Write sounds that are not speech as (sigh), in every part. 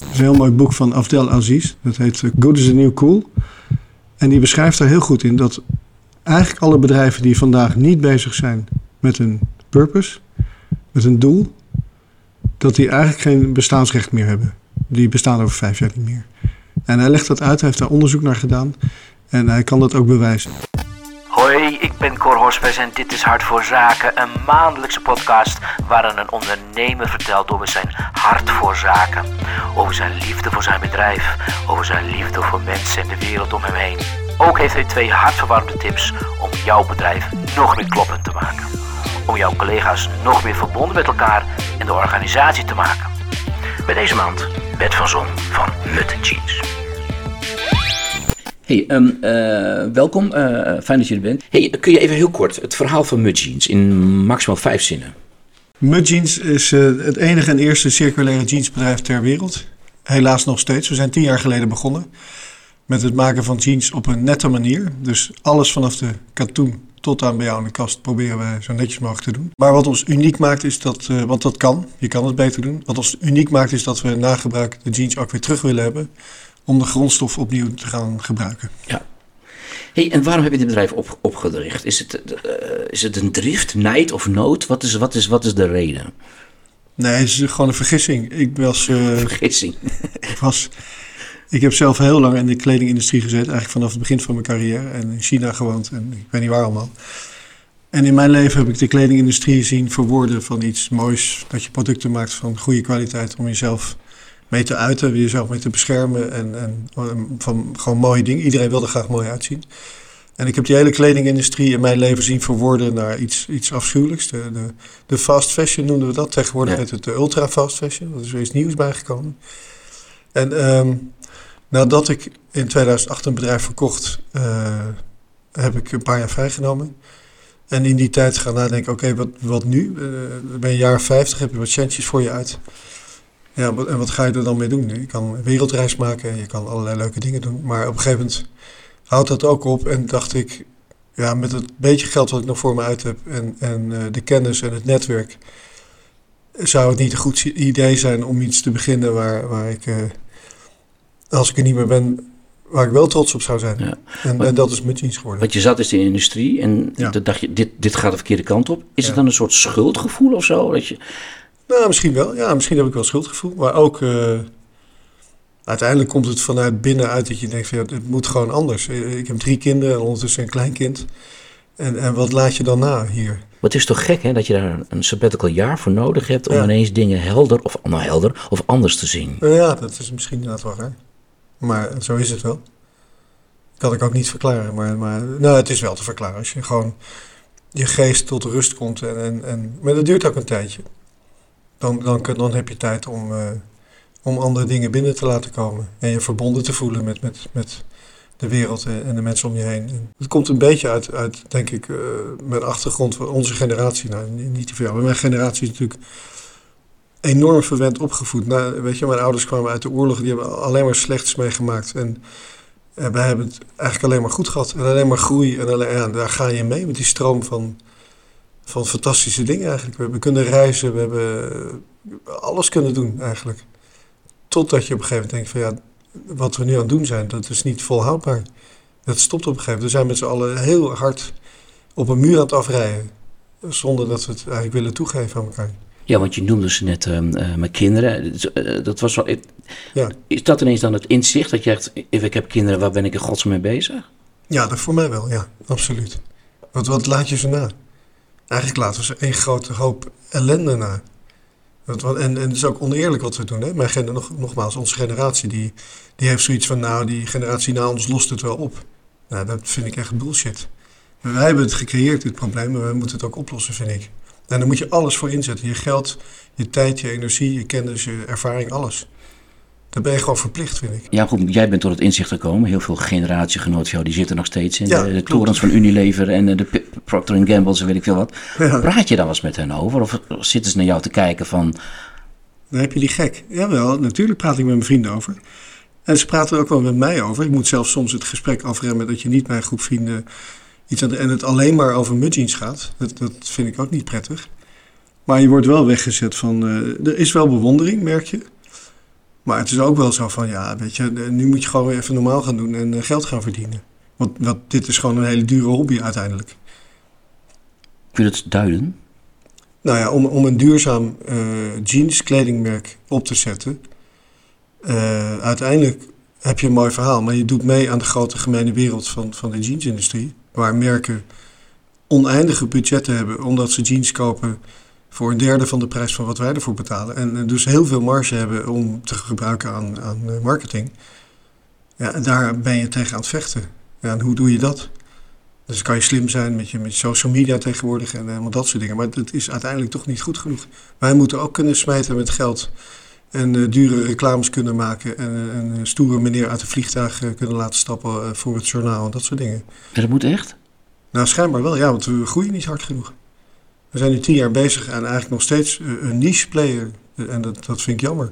een heel mooi boek van Afdel Aziz. Dat heet eh, Good is the New Cool. En die beschrijft daar heel goed in dat eigenlijk alle bedrijven die vandaag niet bezig zijn met een purpose, met een doel, dat die eigenlijk geen bestaansrecht meer hebben. Die bestaan over vijf jaar niet meer. En hij legt dat uit, hij heeft daar onderzoek naar gedaan en hij kan dat ook bewijzen. Hoi, ik ben Cor Hospes en dit is Hart voor Zaken, een maandelijkse podcast waarin een ondernemer vertelt over zijn hart voor zaken. Over zijn liefde voor zijn bedrijf, over zijn liefde voor mensen en de wereld om hem heen. Ook heeft hij twee hartverwarmde tips om jouw bedrijf nog meer kloppend te maken. Om jouw collega's nog meer verbonden met elkaar en de organisatie te maken. Bij deze maand Bert van Zon van Mut Jeans. Hey, ehm, eh, welkom. Eh, fijn dat je er bent. Hey, kun je even heel kort het verhaal van Mud Jeans in maximaal vijf zinnen? Mud Jeans is eh, het enige en eerste circulaire jeansbedrijf ter wereld. Helaas nog steeds. We zijn tien jaar geleden begonnen met het maken van jeans op een nette manier. Dus alles vanaf de katoen tot aan bij jou in de kast proberen wij zo netjes mogelijk te doen. Maar wat ons uniek maakt is dat, want dat kan, je kan het beter doen. Wat ons uniek maakt is dat we na gebruik de jeans ook weer terug willen hebben om de grondstof opnieuw te gaan gebruiken. Ja. Hey, en waarom heb je dit bedrijf op, opgericht? Is het, uh, is het een drift, nijd of nood? Wat is, wat, is, wat is de reden? Nee, het is gewoon een vergissing. Ik was. Uh, (laughs) vergissing. (laughs) ik, was, ik heb zelf heel lang in de kledingindustrie gezeten, eigenlijk vanaf het begin van mijn carrière. En in China gewoond en ik weet niet waar allemaal. En in mijn leven heb ik de kledingindustrie zien verwoorden van iets moois. Dat je producten maakt van goede kwaliteit om jezelf mee te uiten, jezelf mee te beschermen en, en van gewoon mooie dingen. Iedereen wil er graag mooi uitzien. En ik heb die hele kledingindustrie in mijn leven zien verwoorden naar iets, iets afschuwelijks. De, de, de fast fashion noemden we dat. Tegenwoordig heet het de ultra fast fashion. Dat is weer iets nieuws bijgekomen. En um, nadat ik in 2008 een bedrijf verkocht, uh, heb ik een paar jaar vrijgenomen. En in die tijd gaan nadenken, oké, wat, wat nu? Uh, ben je jaar 50, heb je wat centjes voor je uit. Ja, en wat ga je er dan mee doen? Je kan een wereldreis maken, je kan allerlei leuke dingen doen. Maar op een gegeven moment houdt dat ook op en dacht ik, ja, met het beetje geld wat ik nog voor me uit heb en, en uh, de kennis en het netwerk, zou het niet een goed idee zijn om iets te beginnen waar, waar ik, uh, als ik er niet meer ben, waar ik wel trots op zou zijn. Ja. En, maar, en, dat is Mutjeans geworden. Want je zat dus in de industrie en ja. dan dacht je, dit, dit gaat de verkeerde kant op. Is ja. het dan een soort schuldgevoel of zo? Dat je, nou, misschien wel. Ja, misschien heb ik wel schuldgevoel. Maar ook uh, uiteindelijk komt het vanuit binnenuit dat je denkt van ja, het moet gewoon anders. Ik heb drie kinderen en ondertussen een kleinkind. En, en wat laat je dan na hier? Maar het is toch gek hè, dat je daar een sabbatical jaar voor nodig hebt om ja. ineens dingen helder of, nou, helder of anders te zien. Ja, dat is misschien inderdaad wel raar. Maar zo is het wel. Kan ik ook niet verklaren. Maar, maar nou, het is wel te verklaren. Als je gewoon je geest tot rust komt. En, en, en, maar dat duurt ook een tijdje dan, dan, dan heb je tijd om, uh, om andere dingen binnen te laten komen. En je verbonden te voelen met, met, met de wereld en de mensen om je heen. En het komt een beetje uit, uit denk ik, uh, met achtergrond van onze generatie. Nou, niet te veel. Mijn generatie is natuurlijk enorm verwend opgevoed. Nou, weet je, mijn ouders kwamen uit de oorlog, die hebben alleen maar slechts meegemaakt. En, en wij hebben het eigenlijk alleen maar goed gehad. En alleen maar groei. En alleen, daar ga je mee met die stroom van van fantastische dingen eigenlijk. We hebben kunnen reizen, we hebben alles kunnen doen eigenlijk. Totdat je op een gegeven moment denkt van ja, wat we nu aan het doen zijn, dat is niet volhoudbaar. Dat stopt op een gegeven moment. We zijn met z'n allen heel hard op een muur aan het afrijden. Zonder dat we het eigenlijk willen toegeven aan elkaar. Ja, want je noemde ze net uh, mijn kinderen. Uh, dat was wel, ja. Is dat ineens dan het inzicht dat je echt, ik heb kinderen, waar ben ik in godsnaam mee bezig? Ja, dat voor mij wel, ja, absoluut. Wat, wat laat je ze na? Eigenlijk laten we ze één grote hoop ellende na. En, en het is ook oneerlijk wat we doen. Hè? Mijn nog, nogmaals, onze generatie die, die heeft zoiets van... nou, die generatie na ons lost het wel op. Nou, dat vind ik echt bullshit. Wij hebben het gecreëerd, dit probleem, maar we moeten het ook oplossen, vind ik. En daar moet je alles voor inzetten. Je geld, je tijd, je energie, je kennis, je ervaring, alles. Dat ben je gewoon verplicht, vind ik. Ja, goed, jij bent tot het inzicht gekomen. Heel veel generatiegenoten van jou, die zitten nog steeds in ja, de, de torens van Unilever en de Procter Gamble en weet ik veel wat. Ja. Praat je daar wel eens met hen over? Of zitten ze naar jou te kijken van... Dan heb je die gek. Jawel, natuurlijk praat ik met mijn vrienden over. En ze praten er ook wel met mij over. Ik moet zelfs soms het gesprek afremmen dat je niet mijn groep vrienden iets aan en het alleen maar over mudjeans gaat. Dat, dat vind ik ook niet prettig. Maar je wordt wel weggezet van... Uh, er is wel bewondering, merk je. Maar het is ook wel zo van, ja, weet je, nu moet je gewoon weer even normaal gaan doen en geld gaan verdienen. Want, want dit is gewoon een hele dure hobby uiteindelijk. Kun je dat duiden? Nou ja, om, om een duurzaam uh, jeans kledingmerk op te zetten. Uh, uiteindelijk heb je een mooi verhaal, maar je doet mee aan de grote gemene wereld van, van de jeansindustrie. Waar merken oneindige budgetten hebben omdat ze jeans kopen voor een derde van de prijs van wat wij ervoor betalen. En dus heel veel marge hebben om te gebruiken aan, aan eh, marketing. Ja, en daar ben je tegen aan het vechten. Ja, en hoe doe je dat? Dus kan je slim zijn met je, met social media tegenwoordig en helemaal dat soort dingen. Maar dat is uiteindelijk toch niet goed genoeg. Wij moeten ook kunnen smijten met geld. En uh, dure reclames kunnen maken. En uh, een stoere meneer uit een vliegtuig uh, kunnen laten stappen voor het journaal en dat soort dingen. Ja, dat moet echt? Nou, schijnbaar wel, ja, want we groeien niet hard genoeg. We zijn nu tien jaar bezig en eigenlijk nog steeds een niche player. En dat, dat vind ik jammer.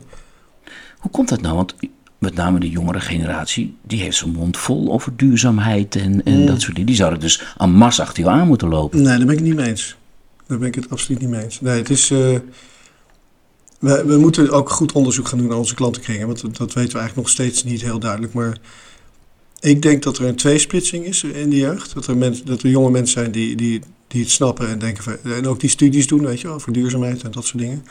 Hoe komt dat nou? Want met name de jongere generatie, die heeft zijn mond vol over duurzaamheid en, en mm. dat soort dingen. Die zouden dus aan mars achter je aan moeten lopen. Nee, daar ben ik niet mee eens. Daar ben ik het absoluut niet mee eens. Nee, het is... Uh, we, we, moeten ook goed onderzoek gaan doen naar onze klantenkringen. Want dat, dat weten we eigenlijk nog steeds niet heel duidelijk. Maar ik denk dat er een tweesplitsing is in de jeugd. Dat er, mensen, dat er jonge mensen zijn die, die, die het snappen en denken... Van, en ook die studies doen, weet je wel, voor duurzaamheid en dat soort dingen.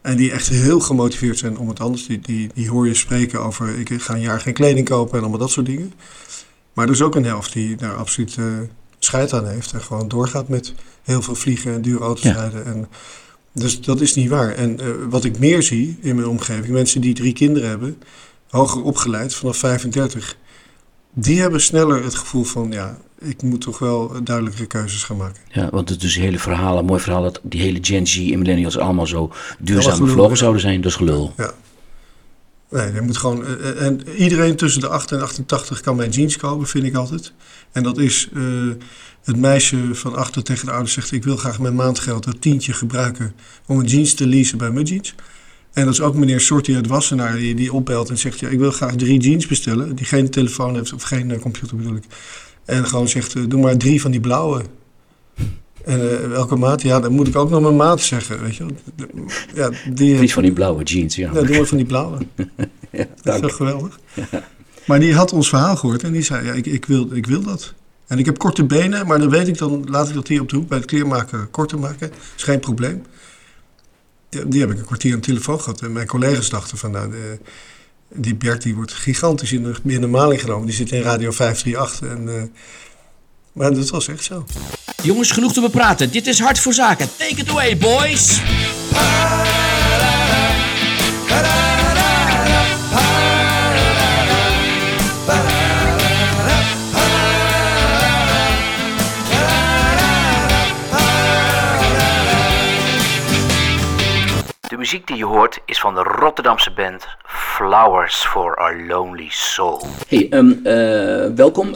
En die echt heel gemotiveerd zijn om het anders. Die, die, die hoor je spreken over, ik ga een jaar geen kleding kopen en allemaal dat soort dingen. Maar er is ook een helft die daar absoluut uh, scheid aan heeft. En gewoon doorgaat met heel veel vliegen en dure auto's rijden. En, dus dat is niet waar. En uh, wat ik meer zie in mijn omgeving, mensen die drie kinderen hebben, hoger opgeleid vanaf 35, die hebben sneller het gevoel van, ja, ik moet toch wel duidelijkere keuzes gaan maken. Ja, want het is een hele verhaal, een mooi verhaal dat die hele Gen Z en millennials allemaal zo duurzaam bevlogen zouden zijn. Dat is gelul. Ja. Nee, je moet gewoon. Eh, eh, en iedereen tussen de 8 en 88 kan mijn jeans kopen, vind ik altijd. En dat is uh, het meisje van achter tegen de ouders zegt: Ik wil graag mijn maandgeld, dat tientje gebruiken om een jeans te leasen bij mijn jeans. En dat is ook meneer Sortie uit Wassenaar die, die opbelt en zegt: ja, Ik wil graag drie jeans bestellen. Die geen telefoon heeft of geen computer bedoel ik. En gewoon zegt, uh, doe maar drie van die blauwe. En uh, welke maat? Ja, dan moet ik ook nog mijn maat zeggen, weet je Ja, die, drie van die blauwe jeans, ja. Ja, doe maar van die blauwe. (laughs) ja, dat is toch geweldig? Ja. Maar die had ons verhaal gehoord en die zei, ja, ik, ik, wil, ik wil dat. En ik heb korte benen, maar dan weet ik dan, laat ik dat hier op de hoek bij de kleermaker korter maken. is geen probleem. Die, die heb ik een kwartier aan de telefoon gehad. En mijn collega's dachten van, nou, de, die Bert die wordt gigantisch in de, in de maling genomen. Die zit in Radio 538. En, uh, maar dat was echt zo. Jongens, genoeg te bepraten. Dit is Hart voor Zaken. Take it away, boys! muziek die je hoort is van de Rotterdamse band Flowers for Our Lonely Soul. Hey, um, uh, welkom. Uh,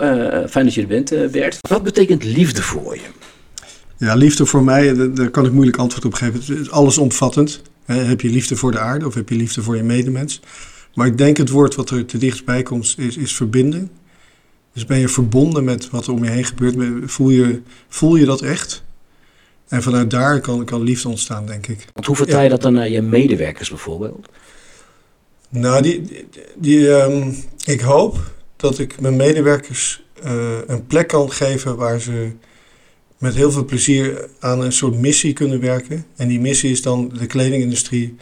fijn dat je er bent, uh, Bert. Wat betekent liefde voor je? Ja, liefde voor mij, daar kan ik moeilijk antwoord op geven. Het is allesomvattend. Heb je liefde voor de aarde of heb je liefde voor je medemens? Maar ik denk het woord wat er te dichtstbij komt is, is verbinding. Dus ben je verbonden met wat er om je heen gebeurt? Voel je, voel je dat echt? En vanuit daar kan, kan liefde ontstaan, denk ik. Want hoe vertel je dat dan naar je medewerkers bijvoorbeeld? Nou, die, die, ehm, ik hoop dat ik mijn medewerkers uh, een plek kan geven waar ze met heel veel plezier aan een soort missie kunnen werken. En die missie is dan de kledingindustrie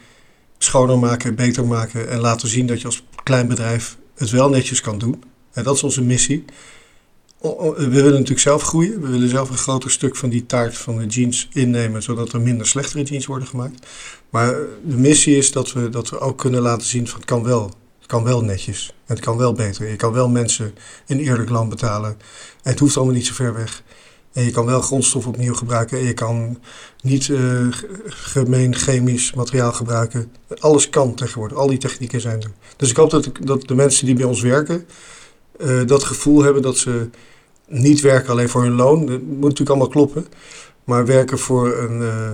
schoner maken, beter maken en laten zien dat je als klein bedrijf het wel netjes kan doen. En dat is onze missie we willen natuurlijk zelf groeien. We willen zelf een groter stuk van die taart van de jeans innemen, zodat er minder slechtere jeans worden gemaakt. Maar de missie is dat we, dat we ook kunnen laten zien van het kan wel. Het kan wel netjes. Het kan wel beter. Je kan wel mensen een eerlijk loon betalen. En het hoeft allemaal niet zo ver weg. En je kan wel grondstof opnieuw gebruiken. En je kan niet uh, gemeen chemisch materiaal gebruiken. Alles kan tegenwoordig. Al die technieken zijn er. Dus ik hoop dat, dat de mensen die bij ons werken, uh, dat gevoel hebben dat ze niet werken alleen voor hun loon. Dat moet natuurlijk allemaal kloppen. Maar werken voor een, uh,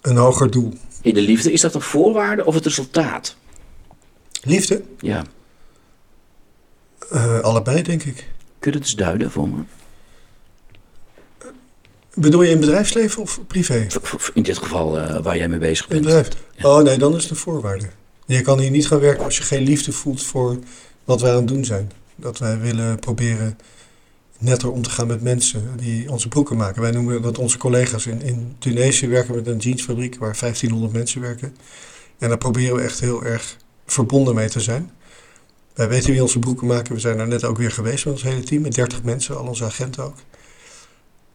een hoger doel. In de liefde, is dat een voorwaarde of het resultaat? Liefde? Ja. Uh, allebei, denk ik. Kun je het eens duiden voor me? Bedoel je in bedrijfsleven of privé? In dit geval uh, waar jij mee bezig bent. In bedrijf. Oh nee, dan is het een voorwaarde. Je kan hier niet gaan werken als je geen liefde voelt voor wat wij aan het doen zijn. Dat wij willen proberen netter om te gaan met mensen die onze broeken maken. Wij noemen dat onze collega's in, in Tunesië werken met een jeansfabriek waar 1500 mensen werken. En daar proberen we echt heel erg verbonden mee te zijn. Wij weten wie onze broeken maken. We zijn daar net ook weer geweest met ons hele team, met 30 mensen, al onze agenten ook.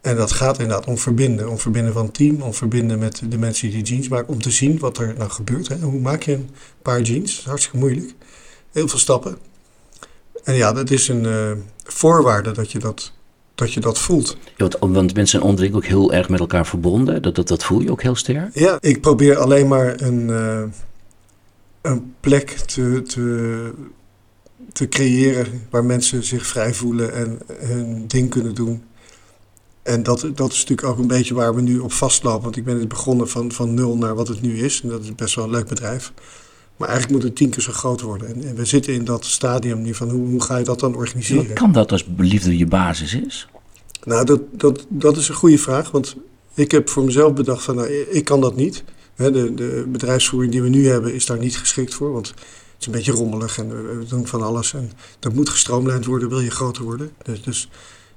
En dat gaat inderdaad om verbinden. Om verbinden van team, om verbinden met de mensen die jeans maken. Om te zien wat er nou gebeurt. Hè. Hoe maak je een paar jeans? Dat is hartstikke moeilijk. Heel veel stappen. En ja, dat is een uh, voorwaarde dat je dat, dat je dat voelt. Ja, want, want mensen zijn onderling ook heel erg met elkaar verbonden. Dat, dat, dat voel je ook heel sterk? Ja, ik probeer alleen maar een, uh, een plek te, te, te creëren waar mensen zich vrij voelen en hun ding kunnen doen. En dat, dat is natuurlijk ook een beetje waar we nu op vastlopen. Want ik ben het begonnen van, van nul naar wat het nu is. En dat is best wel een leuk bedrijf. Maar eigenlijk moet het tien keer zo groot worden. En, en we zitten in dat stadium nu van hoe, hoe ga je dat dan organiseren? Ja, kan dat als liefde je basis is? Nou, dat, dat, dat is een goede vraag. Want ik heb voor mezelf bedacht van nou, ik kan dat niet. de, de bedrijfsvoering die we nu hebben is daar niet geschikt voor. Want het is een beetje rommelig en we, doen van alles. En dat moet gestroomlijnd worden, wil je groter worden. Dus, dus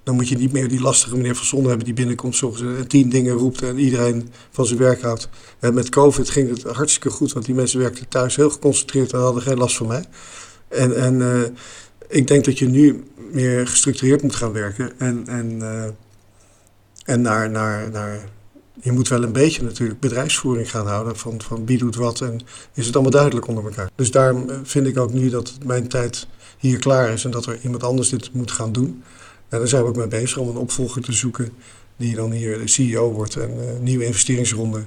dan moet je niet meer die lastige meneer Van Zonder hebben die binnenkomt en tien dingen roept en iedereen van zijn werk houdt. En met COVID ging het hartstikke goed, want die mensen werkten thuis heel geconcentreerd en hadden geen last van mij. En, en uh, ik denk dat je nu meer gestructureerd moet gaan werken. En, en, en naar, naar, naar, je moet wel een beetje natuurlijk bedrijfsvoering gaan houden van, van wie doet wat en is het allemaal duidelijk onder elkaar. Dus daarom vind ik ook nu dat mijn tijd hier klaar is en dat er iemand anders dit moet gaan doen. En daar zijn we ook mee bezig om een opvolger te zoeken die dan hier de CEO wordt en een nieuwe investeringsronde.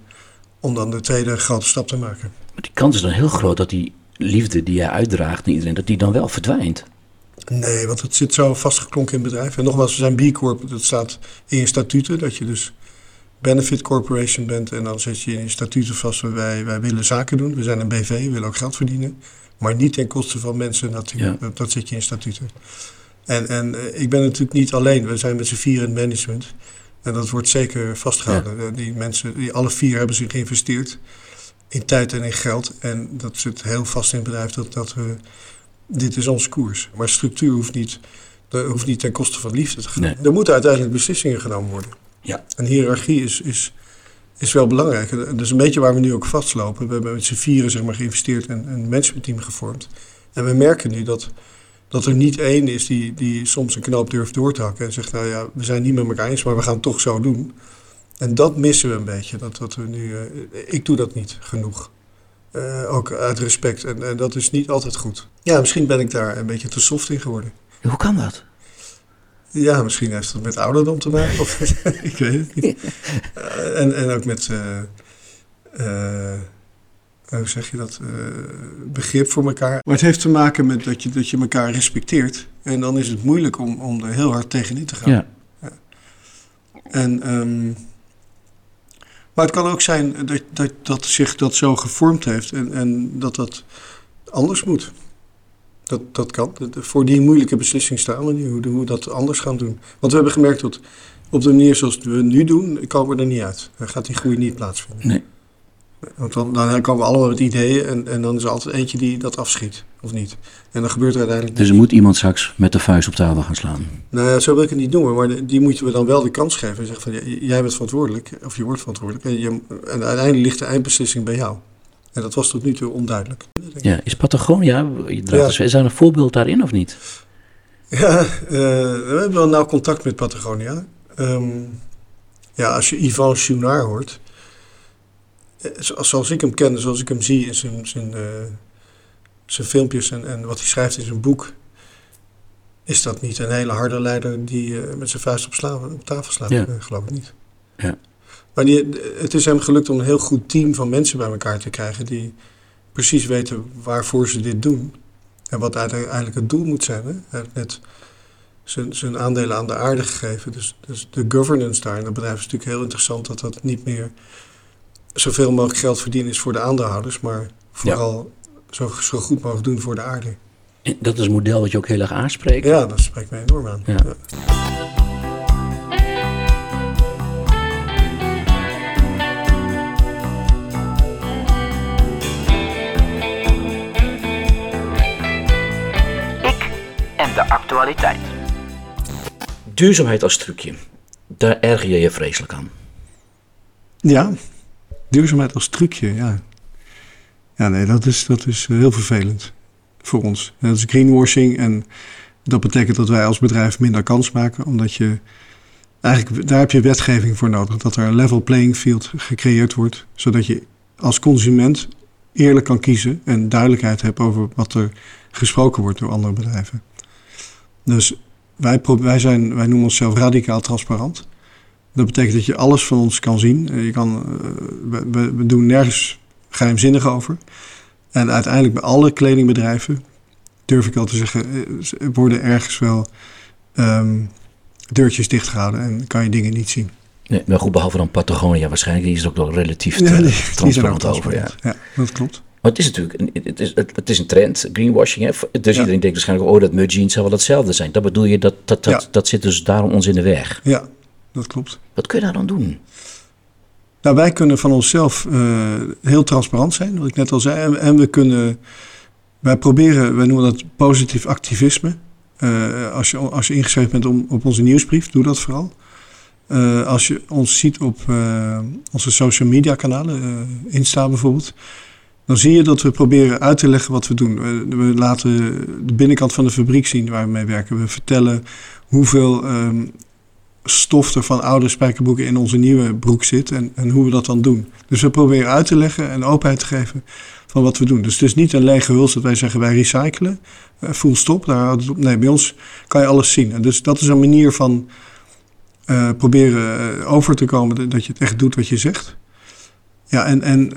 Om dan de tweede grote stap te maken. Maar die kans is dan heel groot dat die liefde die jij uitdraagt naar iedereen, dat die dan wel verdwijnt. Nee, want het zit zo vastgeklonken in het bedrijf. En nogmaals, we zijn B Corp, dat staat in je statuten, dat je dus benefit corporation bent. En dan zet je in je statuten vast, wij, wij willen zaken doen. We zijn een BV, we willen ook geld verdienen. Maar niet ten koste van mensen natuurlijk. Dat, dat zet je in statuten. En, en eh, ik ben natuurlijk niet alleen. We zijn met z'n vier in management. En dat wordt zeker vastgehouden. Eh, die mensen, die alle vier hebben zich geïnvesteerd in tijd en in geld. En dat zit heel vast in het bedrijf dat, dat we, dit is onze koers. Maar structuur hoeft niet, hoeft niet ten koste van liefde te gaan. Er moeten uiteindelijk beslissingen genomen worden. Ja. En hiërarchie is, is, is wel belangrijk. Dat is een beetje waar we nu ook vastlopen. We hebben met z'n vieren zeg maar, geïnvesteerd en een managementteam gevormd. En we merken nu dat dat er niet één is die, die soms een knoop durft door te hakken en zegt, nou ja, we zijn niet met elkaar eens, maar we gaan het toch zo doen. En dat missen we een beetje. Dat, dat we nu, uh, ik doe dat niet genoeg. Uh, ook uit respect. En, en dat is niet altijd goed. Ja, misschien ben ik daar een beetje te soft in geworden. Hoe kan dat? Ja, misschien heeft het met ouderdom te maken. Of, (laughs) ik weet het niet. Uh, (laughs) en, en ook met hoe zeg je dat, uh, begrip voor elkaar. Maar het heeft te maken met dat je, dat je elkaar respecteert. En dan is het moeilijk om, om er heel hard tegenin te gaan. Ja. ja. En, um, maar het kan ook zijn dat, dat, dat zich dat zo gevormd heeft en, en dat dat anders moet. Dat, dat kan. Voor die moeilijke beslissing staan we nu, hoe, hoe we dat anders gaan doen. Want we hebben gemerkt dat op de manier zoals we nu doen, komen we er niet uit. Dan gaat die groei niet plaatsvinden. Nee. Want dan, dan komen we allemaal met ideeën en, en dan is er altijd eentje die dat afschiet, of niet. En dan gebeurt er uiteindelijk... Dus er moet iemand straks met de vuist op tafel gaan slaan? Nou ja, zo wil ik het niet noemen, maar die moeten we dan wel de kans geven. En zeggen van, jij bent verantwoordelijk, of je wordt verantwoordelijk. En, je, en uiteindelijk ligt de eindbeslissing bij jou. En dat was tot nu toe onduidelijk. Ja, is Patagonia, je ja. is daar een voorbeeld daarin of niet? Ja, uh, we hebben wel nauw contact met Patagonia. Um, ja, als je Yvan Chouinard hoort zoals ik hem ken, zoals ik hem zie in zijn, zijn, uh, zijn filmpjes en, en wat hij schrijft in zijn boek, is dat niet een hele harde leider die uh, met zijn vuist op, tafel slaat? Ja. Geloof ik niet. Ja. Maar die, het is hem gelukt om een heel goed team van mensen bij elkaar te krijgen die precies weten waarvoor ze dit doen. En wat uiteindelijk het doel moet zijn. Hè? Hij heeft net zijn, zijn aandelen aan de aarde gegeven. Dus, dus de governance daar in het bedrijf is natuurlijk heel interessant dat dat niet meer zoveel mogelijk geld verdienen is voor de aandeelhouders, maar vooral zo, goed mogelijk doen voor de aarde. En dat is een model wat je ook heel erg aanspreekt. Ja, dat spreekt mij enorm aan. Ja. en de actualiteit. Duurzaamheid als trucje, daar erger je je vreselijk aan. Ja, duurzaamheid als trucje, ja. Ja, nee, dat is, dat is heel vervelend voor ons. Dat is greenwashing en dat betekent dat wij als bedrijf minder kans maken, omdat je eigenlijk daar heb je wetgeving voor nodig, dat er een level playing field gecreëerd wordt, zodat je als consument eerlijk kan kiezen en duidelijkheid hebt over wat er gesproken wordt door andere bedrijven. Dus wij, wij, zijn, wij noemen onszelf radicaal transparant. Dat betekent dat je alles van ons kan zien. Je kan, eh, we, we doen nergens geheimzinnig over. En uiteindelijk bij alle kledingbedrijven, durf ik al te zeggen, eh, worden ergens wel um, deurtjes dichtgehouden en kan je dingen niet zien. Nee, maar goed, behalve dan Patagonia waarschijnlijk, die is ook nog relatief ja, die, transparant, over. Ja. ja, dat klopt. Maar het is natuurlijk het is, het, is een trend, greenwashing. Hè? Dus iedereen denkt waarschijnlijk, oh, dat mud jeans zou wel hetzelfde zijn. Dat bedoel je, dat, dat, dat, dat zit dus daarom ons in de weg. Ja, dat klopt. Wat kun je daar dan doen? Nou, wij kunnen van onszelf uh, heel transparant zijn, wat ik net al zei. En, we kunnen, wij proberen, wij noemen dat positief activisme. Uh, als, je, als je ingeschreven bent om, op onze nieuwsbrief, doe dat vooral. Uh, als je ons ziet op onze social media kanalen, Insta bijvoorbeeld, dan zie je dat we proberen uit te leggen wat we doen. We, we laten de binnenkant van de fabriek zien waar we mee werken. We vertellen hoeveel um, stof er van oude spijkerbroeken in onze nieuwe broek zit en, en hoe we dat dan doen. Dus we proberen uit te leggen en openheid te geven van wat we doen. Dus het is niet een lege huls dat wij zeggen wij recyclen, uh, full stop. Daar. Nee, bij ons kan je alles zien. En dus dat is een manier van uh, proberen uh, over te komen dat je het echt doet wat je zegt. Ja, en, en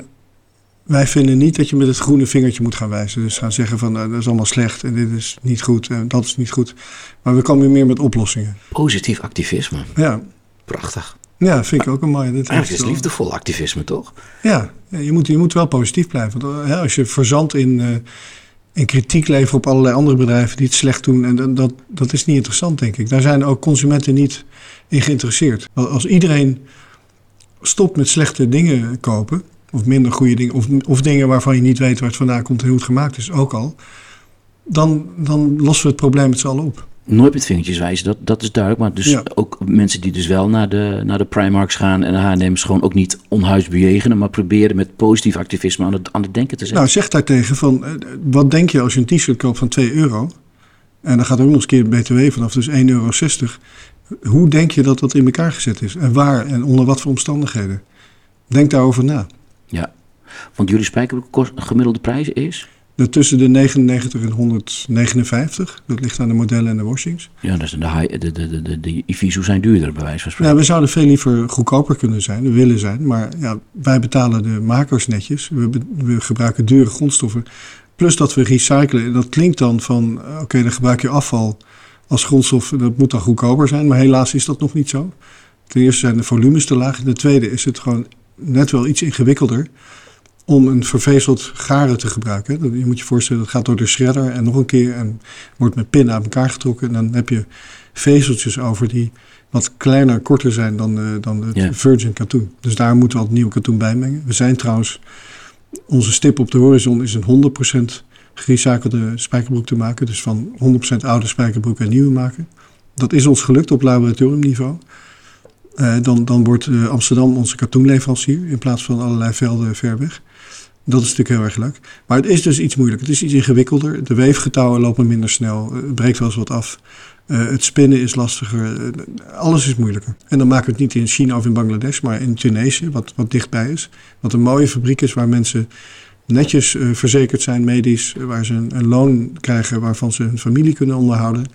wij vinden niet dat je met het groene vingertje moet gaan wijzen. Dus gaan zeggen van nou, dat is allemaal slecht en dit is niet goed en dat is niet goed. Maar we komen meer met oplossingen. Positief activisme. Ja. Prachtig. Ja, vind ik ook een mooie. Dit Eigenlijk is liefdevol activisme, toch? Ja, je moet, je moet wel positief blijven. Want ja, als je verzandt in, uh, in kritiek levert op allerlei andere bedrijven die het slecht doen, en dat, dat is niet interessant, denk ik. Daar zijn ook consumenten niet in geïnteresseerd. Als iedereen stopt met slechte dingen kopen, of minder goede dingen, of, of dingen waarvan je niet weet waar het vandaan komt en hoe het gemaakt is, ook al, dan, dan lossen we het probleem met z'n allen op. Nooit met vingertjes wijzen, dat, dat is duidelijk. Maar dus ook mensen die dus wel naar de, naar de Primarks gaan en de H&M's gewoon ook niet onhuis bejegenen, maar proberen met positief activisme aan het, aan het denken te zijn. Nou, zeg daartegen van, eh, wat denk je als je een t-shirt koopt van 2 euro? En dan gaat er ook nog eens een keer BTW vanaf, dus 1,60 euro. Hoe denk je dat dat in elkaar gezet is? En waar en onder wat voor omstandigheden? Denk daarover na. Want jullie spijkerbroek gemiddelde prijs is? Tussen de 99 en 159. Dat ligt aan de modellen en de washings. Ja, dus de, de, de, de, de, de Ivisu zijn duurder bij wijze van spreken. Ja, we zouden veel liever goedkoper kunnen zijn, willen zijn. Maar ja, wij betalen de makers netjes. We, we gebruiken dure grondstoffen. Plus dat we recyclen. Dat klinkt dan van, oké, dan gebruik je afval als grondstof. Dat moet dan goedkoper zijn. Maar helaas is dat nog niet zo. Ten eerste zijn de volumes te laag. Ten tweede is het gewoon net wel iets ingewikkelder om een vervezeld garen te gebruiken. Je moet je voorstellen, dat gaat door de shredder en nog een keer en wordt met pin aan elkaar getrokken. En dan heb je vezeltjes over die wat kleiner, korter zijn dan, de, dan de virgin katoen. Dus daar moeten we al het nieuwe katoen bij mengen. We zijn trouwens, onze stip op de horizon is een 100% gerecyclede spijkerbroek te maken. Dus van 100% oude spijkerbroek en nieuwe maken. Dat is ons gelukt op laboratoriumniveau. Uh, dan, dan wordt uh, Amsterdam onze katoenleverancier in plaats van allerlei velden ver weg. Dat is natuurlijk heel erg leuk. Maar het is dus iets moeilijker. Het is iets ingewikkelder. De weefgetouwen lopen minder snel. Het breekt wel eens wat af. Uh, het spinnen is lastiger. alles is moeilijker. En dan maken we het niet in China of in Bangladesh, maar in Tunesië, wat, wat dichtbij is. Wat een mooie fabriek is waar mensen netjes verzekerd zijn medisch. Waar ze een, een loon krijgen waarvan ze hun familie kunnen onderhouden.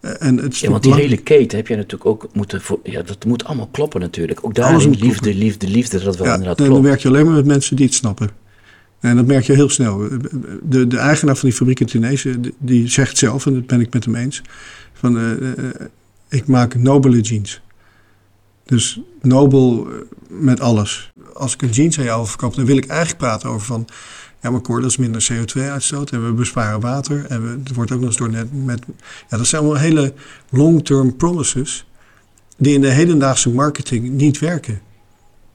Eh, en het ja, want die hele keten heb je natuurlijk ook moeten... Voor, ja, dat moet allemaal kloppen natuurlijk. Ook daar liefde, liefde, liefde, liefde, dat wel ja, inderdaad klopt. dan werk je alleen maar met mensen die het snappen. En dat merk je heel snel. De, de eigenaar van die fabriek in Tunesië, die zegt zelf, en dat ben ik met hem eens, van uh, uh, ik maak nobele jeans. Dus nobel met alles. Als ik een jeans aan jou verkoop, dan wil ik eigenlijk praten over van ja, maar Cor, dat is minder CO2-uitstoot en we besparen water. En we, het wordt ook nog eens door net met. Ja, dat zijn allemaal hele long-term promises die in de hedendaagse marketing niet werken.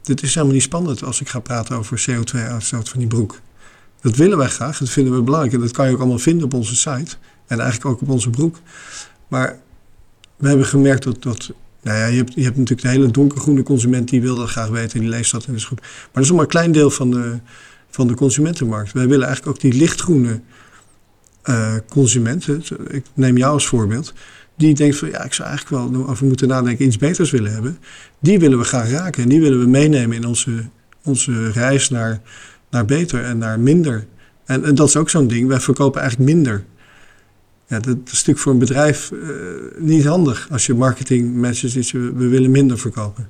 Dit is helemaal niet spannend als ik ga praten over CO2-uitstoot van die broek. Dat willen wij graag, dat vinden we belangrijk. En dat kan je ook allemaal vinden op onze site. En eigenlijk ook op onze broek. Maar we hebben gemerkt dat, dat nou ja, je hebt, je hebt natuurlijk de hele donkergroene consument die wil dat graag weten, die leest dat en dat is goed. Maar dat is maar een klein deel van de, van de consumentenmarkt. Wij willen eigenlijk ook die lichtgroene uh, consument, ik neem jou als voorbeeld, die denkt van ja, ik zou eigenlijk wel over moeten nadenken, iets beters willen hebben. Die willen we graag raken en die willen we meenemen in onze, onze reis naar, naar beter en naar minder. En, en dat is ook zo'n ding, wij verkopen eigenlijk minder. Ja, dat is natuurlijk voor een bedrijf uh, niet handig als je marketingmensen ziet, we, willen minder verkopen.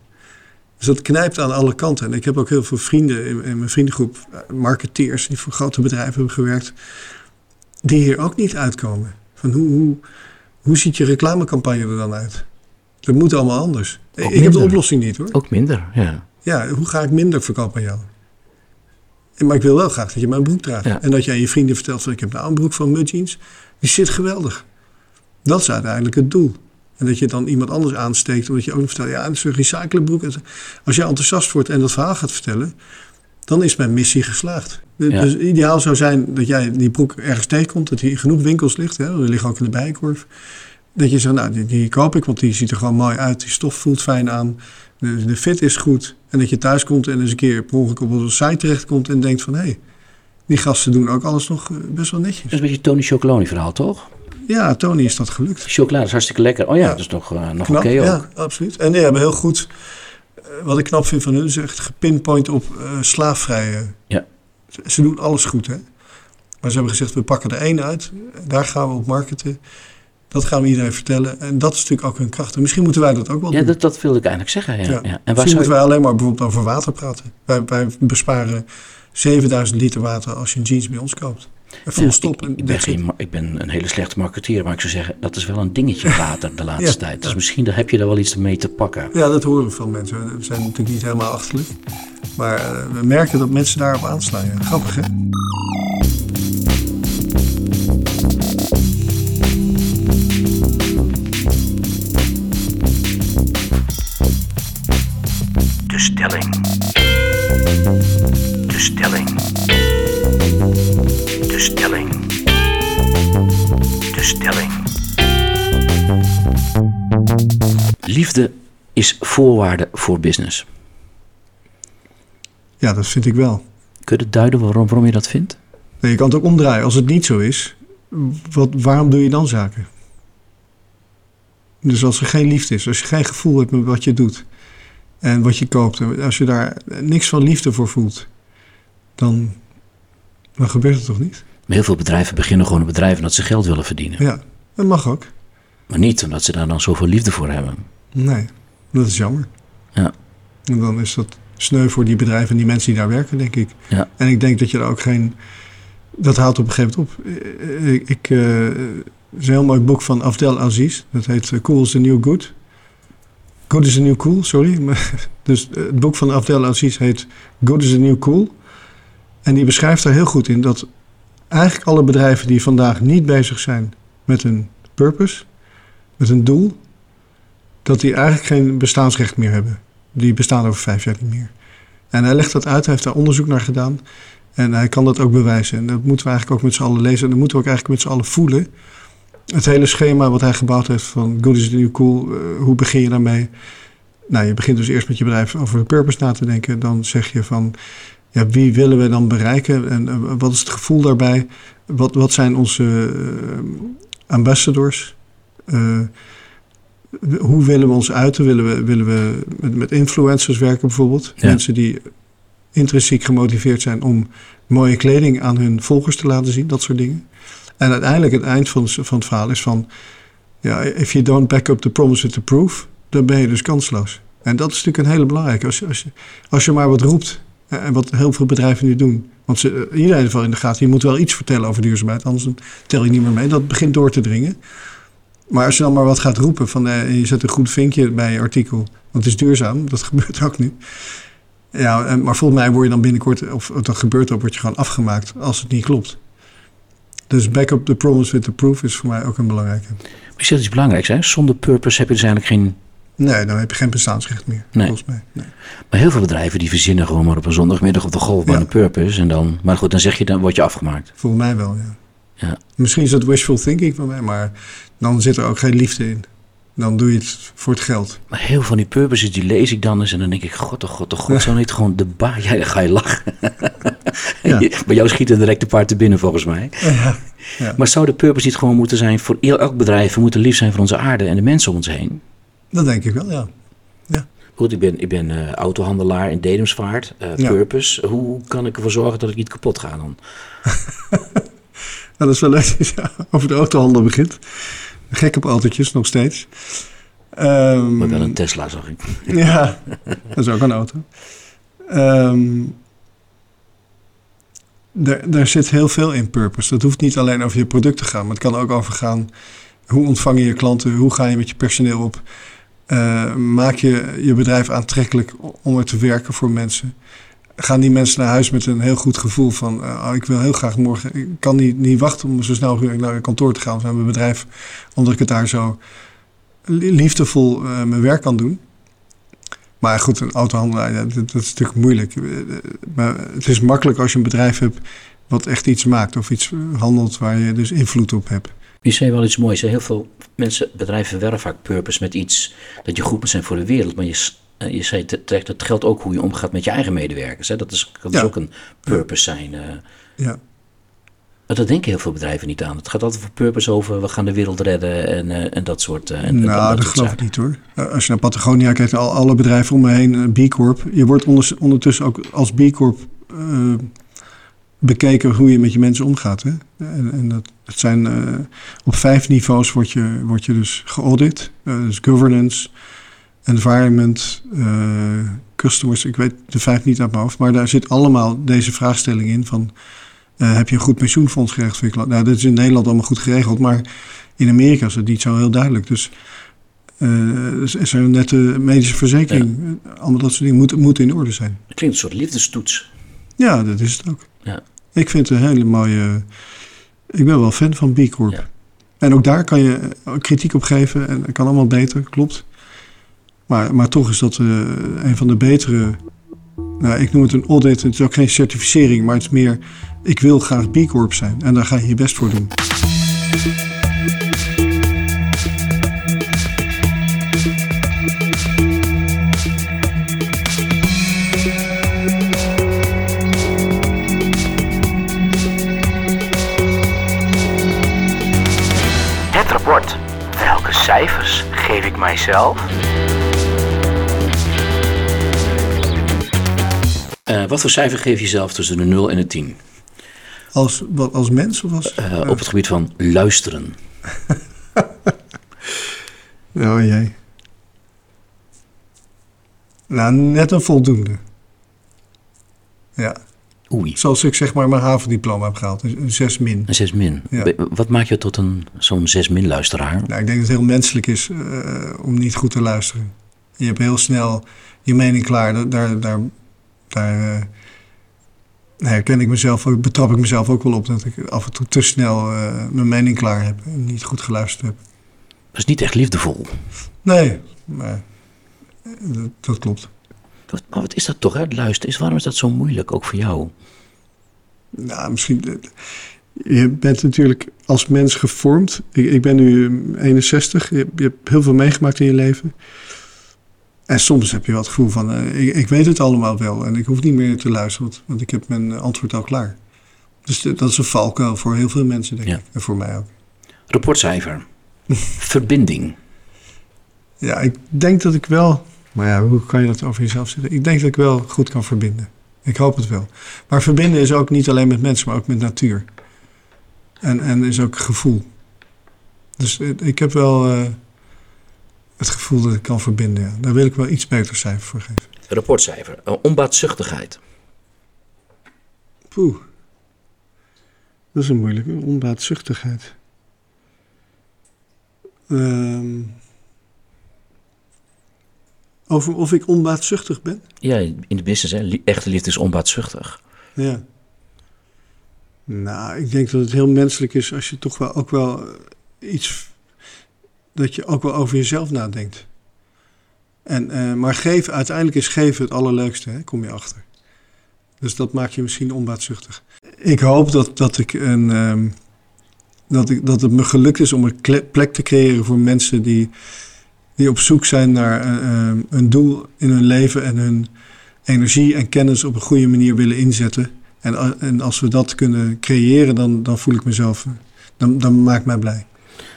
Dus dat knijpt aan alle kanten. En ik heb ook heel veel vrienden in, in mijn vriendengroep, eh, marketeers die voor grote bedrijven hebben gewerkt, die hier ook niet uitkomen. Van hoe, hoe, hoe ziet je reclamecampagne er dan uit? Dat moet allemaal anders. ik heb de oplossing niet hoor. Ook minder, ja. Ja, hoe ga ik minder verkopen aan jou? Maar ik wil wel graag dat je mijn broek draagt. En dat jij je vrienden vertelt van ik heb nou een broek van Mudjeans. Die zit geweldig. Dat is uiteindelijk het doel. En dat je dan iemand anders aansteekt, omdat je ook nog vertelt, ja, het is een recyclebroek. Als je enthousiast wordt en dat verhaal gaat vertellen, dan is mijn missie geslaagd. Dus ideaal zou zijn dat jij die broek ergens tegenkomt, dat hij genoeg winkels ligt, hè, er liggen ook in de bijkorf. Dat je zegt, nou, die, die, koop ik, want die ziet er gewoon mooi uit, die stof voelt fijn aan, de, de fit is goed. En dat je thuis komt en eens een keer per ongeluk op onze site terechtkomt en denkt van, hé, hey, die gasten doen ook alles nog eh, best wel netjes. Dat is een beetje Tony Chocoloni verhaal, toch? Ja, Tony is dat gelukt. Chocolade is hartstikke lekker. Oh ja, dat is toch uh, nog oké okay ook. Ja, absoluut. En die hebben heel goed, wat ik knap vind van hun, is echt gepinpoint op uh, slaafvrije. Ja. Ze, ze, doen alles goed, hè. Maar ze hebben gezegd, we pakken er één uit. Daar gaan we op marketen. Dat gaan we iedereen vertellen. En dat is natuurlijk ook hun kracht. En misschien moeten wij dat ook wel ja, doen. Dat, dat wilde ik eigenlijk zeggen, ja. ja. En misschien moeten wij alleen maar bijvoorbeeld over water praten. Wij, wij besparen 7000 liter water als je een jeans bij ons koopt. Full stop. Ik, ik, ben geen, ik ben een hele slechte marketeer, maar ik zou zeggen, dat is wel een dingetje water de (laughs) laatste tijd. Dus misschien heb je daar wel iets mee te pakken. Ja, dat horen veel mensen. We zijn natuurlijk niet helemaal achterlijk. Maar uh, we merken dat mensen daarop aanslaan. Ja. Grappig, hè? De stelling. De stelling. De stelling. De stelling. Liefde is voorwaarde voor business. Ja, dat vind ik wel. Kun je het duiden waarom, waarom je dat vindt? Nee, je kan het ook omdraaien. Als het niet zo is, wat, waarom doe je dan zaken? Dus als er geen liefde is, als je geen gevoel hebt met wat je doet en wat je koopt, als je daar niks van liefde voor voelt, dan, dan gebeurt het toch niet? Maar heel veel bedrijven beginnen gewoon een bedrijf omdat ze geld willen verdienen. Ja, dat mag ook. Maar niet omdat ze daar dan zoveel liefde voor hebben. Nee, dat is jammer. Ja. En dan is dat sneu voor die bedrijven en die mensen die daar werken, denk ik. Ja. En ik denk dat je er ook geen... Dat haalt op een gegeven moment op. Ik, ik, uh, is een heel mooi boek van Afdel Aziz. Dat heet Cool is the New Good. Good is the New Cool, sorry. (laughs) dus het boek van Afdel Aziz heet Good is the New Cool. En die beschrijft er heel goed in dat eigenlijk alle bedrijven die vandaag niet bezig zijn met een purpose, met een doel, dat die eigenlijk geen bestaansrecht meer hebben. Die bestaan over vijf jaar niet meer. En hij legt dat uit, hij heeft daar onderzoek naar gedaan. En hij kan dat ook bewijzen. En dat moeten we eigenlijk ook met z'n allen lezen. En dat moeten we ook eigenlijk met z'n allen voelen. Het hele schema wat hij gebouwd heeft van good is the new cool, uh, hoe begin je daarmee? Nou, je begint dus eerst met je bedrijf over de purpose na te denken. Dan zeg je van, ja, wie willen we dan bereiken en uh, wat is het gevoel daarbij? Wat, wat zijn onze uh, ambassadors? hoe willen we ons uiten? Willen we, willen we met, met influencers werken bijvoorbeeld? Ja. Mensen die intrinsiek gemotiveerd zijn om mooie kleding aan hun volgers te laten zien, dat soort dingen. En uiteindelijk het eind van, van het verhaal is van, ja, if you don't back up the promise with the proof, dan ben je dus kansloos. En dat is natuurlijk een hele belangrijke. Als je, als je, als je maar wat roept, en wat heel veel bedrijven nu doen. Want ze, iedereen heeft wel in de gaten, je moet wel iets vertellen over duurzaamheid, anders tel je niet meer mee. Dat begint door te dringen. Maar als je dan maar wat gaat roepen, van, eh, je zet een goed vinkje bij je artikel, want het is duurzaam, dat (laughs) gebeurt ook nu. Ja, maar volgens mij word je dan binnenkort, of dat gebeurt ook, word je gewoon afgemaakt als het niet klopt. Dus back up the promise with the proof is voor mij ook een belangrijke. Maar je zegt iets belangrijks, hè? Zonder purpose heb je dus eigenlijk geen... Nee, dan heb je geen bestaansrecht meer, nee. volgens mij. Nee. Maar heel veel bedrijven die verzinnen gewoon maar op een zondagmiddag op de golfbaan Ja. een purpose. En dan, maar goed, dan zeg je, dan word je afgemaakt. Volgens mij wel, ja. Ja. Misschien is dat wishful thinking van mij, maar dan zit er ook geen liefde in. Dan doe je het voor het geld. Maar heel veel van die purposes, die lees ik dan eens en dan denk ik, god, oh god, oh god, zo niet gewoon de baas. Ja, dan ga je lachen. Ja. (laughs) Bij jou schieten direct de paard te binnen volgens mij. Ja. Ja. Maar zou de purpose niet gewoon moeten zijn voor elk bedrijf, we moeten lief zijn voor onze aarde en de mensen om ons heen? Dat denk ik wel, ja. ja. Goed, ik ben, ik ben eh, autohandelaar in Dedemsvaart. eh, Ja. Purpose. Hoe kan ik ervoor zorgen dat ik niet kapot ga dan? (laughs) Nou, dat is wel leuk je over de autohandel begint. Gek op autootjes, nog steeds. Ehm, Maar wel een Tesla, zag ik. (laughs) Ja, dat is ook een auto. Daar, daar zit heel veel in purpose. Dat hoeft niet alleen over je product te gaan, maar het kan ook over gaan. Hoe ontvang je je klanten? Hoe ga je met je personeel op? Eh, maak je je bedrijf aantrekkelijk om er te werken voor mensen? Gaan die mensen naar huis met een heel goed gevoel van... eh, oh, ik wil heel graag morgen... Ik kan niet, niet wachten om zo snel mogelijk naar een kantoor te gaan... of naar mijn bedrijf, omdat ik het daar zo li- liefdevol eh, mijn werk kan doen. Maar goed, een autohandelaar, dat, dat is natuurlijk moeilijk. Maar het is makkelijk als je een bedrijf hebt wat echt iets maakt of iets handelt waar je dus invloed op hebt. Je zei wel iets moois. hè? Heel veel mensen, bedrijven werven vaak purpose met iets dat je goed moet zijn voor de wereld. Maar je, eh, je zei te- terecht, dat geldt ook hoe je omgaat met je eigen medewerkers. Hè? Dat, is, dat is Ja. ook een purpose zijn. eh. Ja, Maar dat denken heel veel bedrijven niet aan. Het gaat altijd voor purpose over, we gaan de wereld redden en, eh, en dat soort en, nou, dat, geloof ik niet hoor. Als je naar Patagonia kijkt, al, alle bedrijven om me heen, B Corp. Je wordt ondertussen ook als B Corp bekeken hoe je met je mensen omgaat. Hè? En, en dat, dat zijn eh, op vijf niveaus word je, word je dus geaudit. Eh, dus governance, environment, eh, customers. Ik weet de vijf niet uit mijn hoofd, maar daar zit allemaal deze vraagstelling in van... heb je een goed pensioenfonds geregeld voor je klant? Nou, dat is in Nederland allemaal goed geregeld, maar in Amerika is dat niet zo heel duidelijk. Dus eh, dus is er een nette medische verzekering. Allemaal dat soort dingen moeten moeten in orde zijn. Het klinkt een soort liefdestoets. Ja, dat is het ook. Ja. Ik vind het een hele mooie... Ik ben wel fan van B Corp. Ja. En ook daar kan je eh, kritiek op geven. En het kan allemaal beter, klopt. Maar, maar toch is dat eh, een van de betere... Nou, ik noem het een audit. Het is ook geen certificering, maar het is meer... Ik wil graag B Corp zijn. En daar ga je je best voor doen. Geef ik mijzelf? Eh, wat voor cijfer geef je jezelf tussen de 0 en de 10? Als, wat, als mens of als... Eh, Op het gebied van luisteren. (laughs) Oh jee. Nou, net een voldoende. Ja. Oei, Zoals ik zeg maar mijn havendiploma heb gehaald. Een 6 min. een 6 min. Ja. Wat maakt je tot een zo'n 6 min luisteraar? Nou, ik denk dat het heel menselijk is eh, om niet goed te luisteren. Je hebt heel snel je mening klaar. Daar, daar, daar, daar eh, herken ik mezelf, betrap ik mezelf ook wel op. Dat ik af en toe te snel eh, mijn mening klaar heb. En niet goed geluisterd heb. Dat is niet echt liefdevol. Nee, maar dat, dat klopt. Wat, maar wat is dat toch, hè? luisteren? Is, waarom is dat zo moeilijk, ook voor jou? Nou, misschien. eh, Je bent natuurlijk als mens gevormd. Ik, ik ben nu eh, 61. Je, je hebt heel veel meegemaakt in je leven. En soms heb je wel het gevoel van: eh, ik, ik weet het allemaal wel. En ik hoef niet meer te luisteren, want, want ik heb mijn eh, antwoord al klaar. Dus de- dat is een valkuil voor heel veel mensen, denk Ja. ik. En voor mij ook. Rapportcijfer. (laughs) Verbinding. Ja, ik denk dat ik wel. Maar ja, hoe kan je dat over jezelf zeggen? Ik denk dat ik wel goed kan verbinden. Ik hoop het wel. Maar verbinden is ook niet alleen met mensen, maar ook met natuur. En, en is ook gevoel. Dus ik heb wel eh, het gevoel dat ik kan verbinden. Ja. Daar wil ik wel iets beter cijfer voor geven. Rapportcijfer. Onbaatzuchtigheid. Poeh. Dat is een moeilijke. Onbaatzuchtigheid. Ehm, over of ik onbaatzuchtig ben? Ja, in de business, hè? echte liefde is onbaatzuchtig. Ja. Nou, ik denk dat het heel menselijk is als je toch wel ook wel eh, iets. dat je ook wel over jezelf nadenkt. En, eh, maar geven, uiteindelijk is geven het allerleukste, hè, kom je achter. Dus dat maakt je misschien onbaatzuchtig. Ik hoop dat, dat ik een, ehm, dat, ik, dat het me gelukt is om een plek te creëren voor mensen die, die op zoek zijn naar een, een doel in hun leven en hun energie en kennis op een goede manier willen inzetten. En, en als we dat kunnen creëren, dan, dan voel ik mezelf, dan, dan maakt mij blij.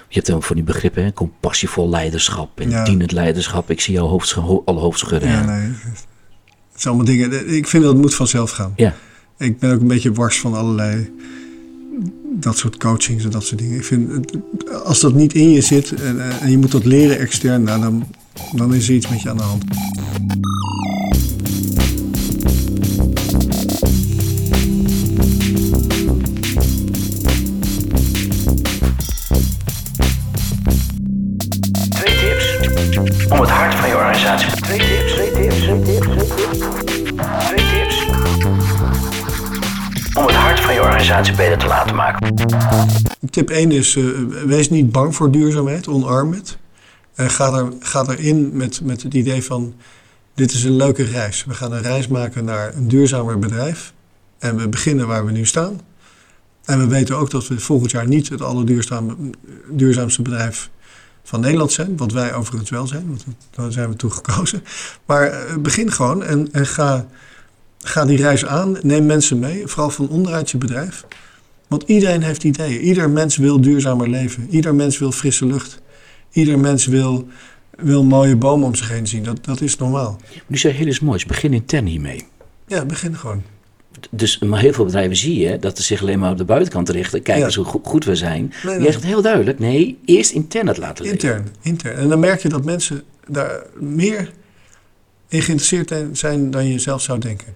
Je hebt dan voor die begrippen, hè? compassievol leiderschap en dienend leiderschap. Ik zie jouw hoofd, alle hoofd schudden. Ja, nee. Het zijn allemaal dingen. Ik vind dat het moet vanzelf gaan. Ja. Ik ben ook een beetje wars van allerlei dat soort coachings en dat soort dingen. Ik vind, als dat niet in je zit en, en je moet dat leren extern, nou, dan, dan is er iets met je aan de hand. Laten maken. Tip 1 is: uh, wees niet bang voor duurzaamheid, omarm het. En ga, er, erin met, met het idee van: dit is een leuke reis. We gaan een reis maken naar een duurzamer bedrijf. En we beginnen waar we nu staan. En we weten ook dat we volgend jaar niet het allerduurzaamste bedrijf van Nederland zijn. Wat wij overigens wel zijn, want daar zijn we toe gekozen. Maar eh, begin gewoon en, en ga, ga die reis aan. Neem mensen mee, vooral van onderuit je bedrijf. Want iedereen heeft ideeën. Ieder mens wil duurzamer leven. Ieder mens wil frisse lucht. Ieder mens wil, wil mooie bomen om zich heen zien. Dat, dat is normaal. Nu zei heel eens moois. Begin intern hiermee. Ja, begin gewoon dus maar heel veel bedrijven zie je dat ze zich alleen maar op de buitenkant richten. Kijken ja. hoe goed we zijn. Nee, Jij zegt heel duidelijk, nee, eerst intern het laten leven. Intern, intern. En dan merk je dat mensen daar meer in geïnteresseerd zijn dan je zelf zou denken.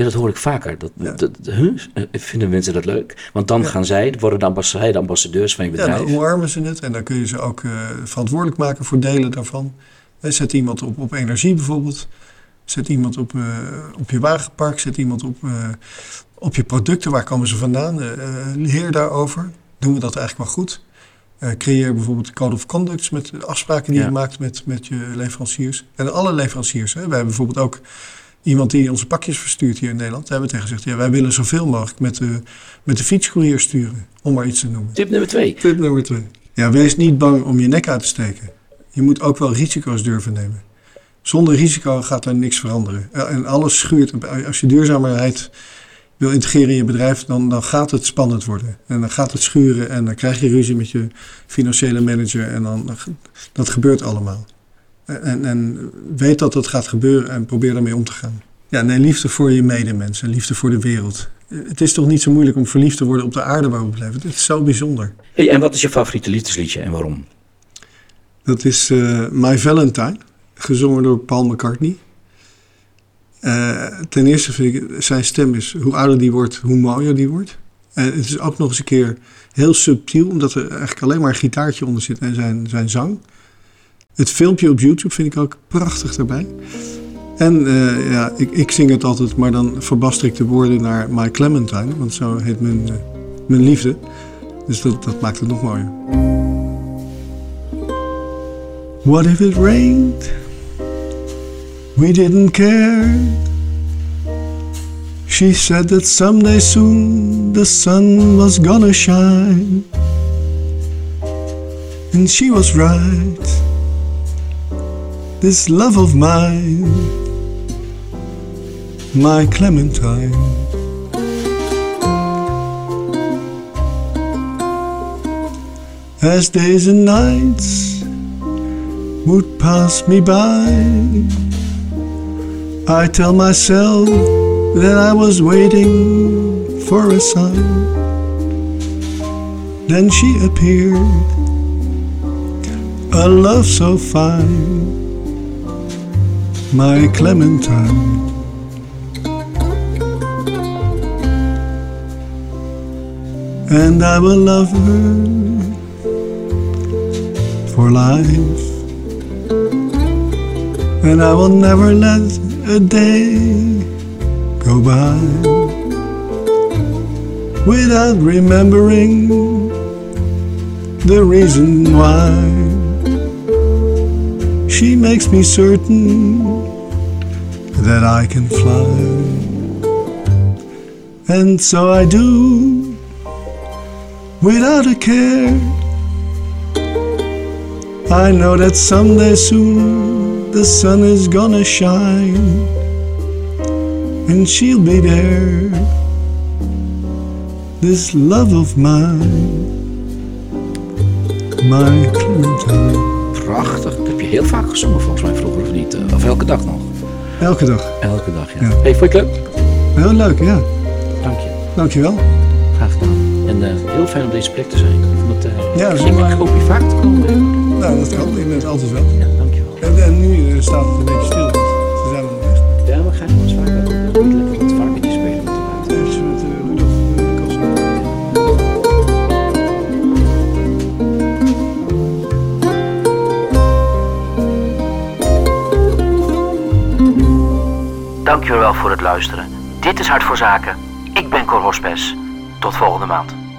Ja, dat hoor ik vaker. Dat, dat, huh? Vinden mensen dat leuk? Want dan gaan zij, worden de, ambassadeurs, de ambassadeurs van je bedrijf. Ja, dan omarmen ze het en dan kun je ze ook uh, verantwoordelijk maken voor delen daarvan. Zet iemand op, op energie bijvoorbeeld. Zet iemand op, uh, op je wagenpark, zet iemand op, uh, op je producten. Waar komen ze vandaan? Leer daarover. Doen we dat eigenlijk wel goed? creëer bijvoorbeeld code of conducts met afspraken die je maakt met, met je leveranciers. En alle leveranciers. Hè. Wij hebben bijvoorbeeld ook iemand die onze pakjes verstuurt hier in Nederland. Daar hebben we tegen gezegd, ja, wij willen zoveel mogelijk met de, met de fietscourier sturen. Om maar iets te noemen. Tip nummer twee. Tip nummer twee. Ja, wees niet bang om je nek uit te steken. Je moet ook wel risico's durven nemen. Zonder risico gaat er niks veranderen. Eh, en alles schuurt. Als je duurzaamheid wil integreren in je bedrijf, dan, dan gaat het spannend worden. En dan gaat het schuren en dan krijg je ruzie met je financiële manager. En dan, dat gebeurt allemaal. En, en weet dat dat gaat gebeuren en probeer daarmee om te gaan. Ja, nee, liefde voor je medemens en liefde voor de wereld. Het is toch niet zo moeilijk om verliefd te worden op de aarde waar we blijven. Het is zo bijzonder. Hey, en wat is je favoriete liefdesliedje en waarom? Dat is uh, My Valentine gezongen door Paul McCartney. Uh, ten eerste vind ik, zijn stem is, hoe ouder die wordt, hoe mooier die wordt. En het is ook nog eens een keer heel subtiel, omdat er eigenlijk alleen maar een gitaartje onder zit en zijn, zijn zang. Het filmpje op YouTube vind ik ook prachtig daarbij. En uh, ja, ik, ik zing het altijd, maar dan verbaster ik de woorden naar My Clementine, want zo heet mijn, uh, mijn liefde. Dus dat, dat maakt het nog mooier. What if it rained? We didn't care. She said that someday soon the sun was gonna shine. And she was right. This love of mine, my Clementine. As days and nights would pass me by, I tell myself that I was waiting for a sign. Then she appeared, a love so fine, my Clementine. And I will love her for life, and I will never let a day go by without remembering the reason why. She makes me certain that I can fly. And so I do without a care. I know that someday soon the sun is gonna shine and she'll be there. This love of mine, my Clementine. Prachtig. Dat heb je heel vaak gezongen volgens mij vroeger, of niet? Eh, Of elke dag nog? Elke dag. Elke dag, ja. Ja. Hey, vond je het leuk? Heel leuk, ja. Dank je. Dankjewel. Graag gedaan. En eh, heel fijn op deze plek te zijn. Ik, vond het, eh, Ja, ik, zo ik maar. hoop je vaak te komen. Nou, dat kan. Ik ben het altijd wel. Ja, dankjewel. En, en nu eh, staat het een beetje stil. Dankjewel voor het luisteren. Dit is Hart voor Zaken. Ik ben Cor Hospes. Tot volgende maand.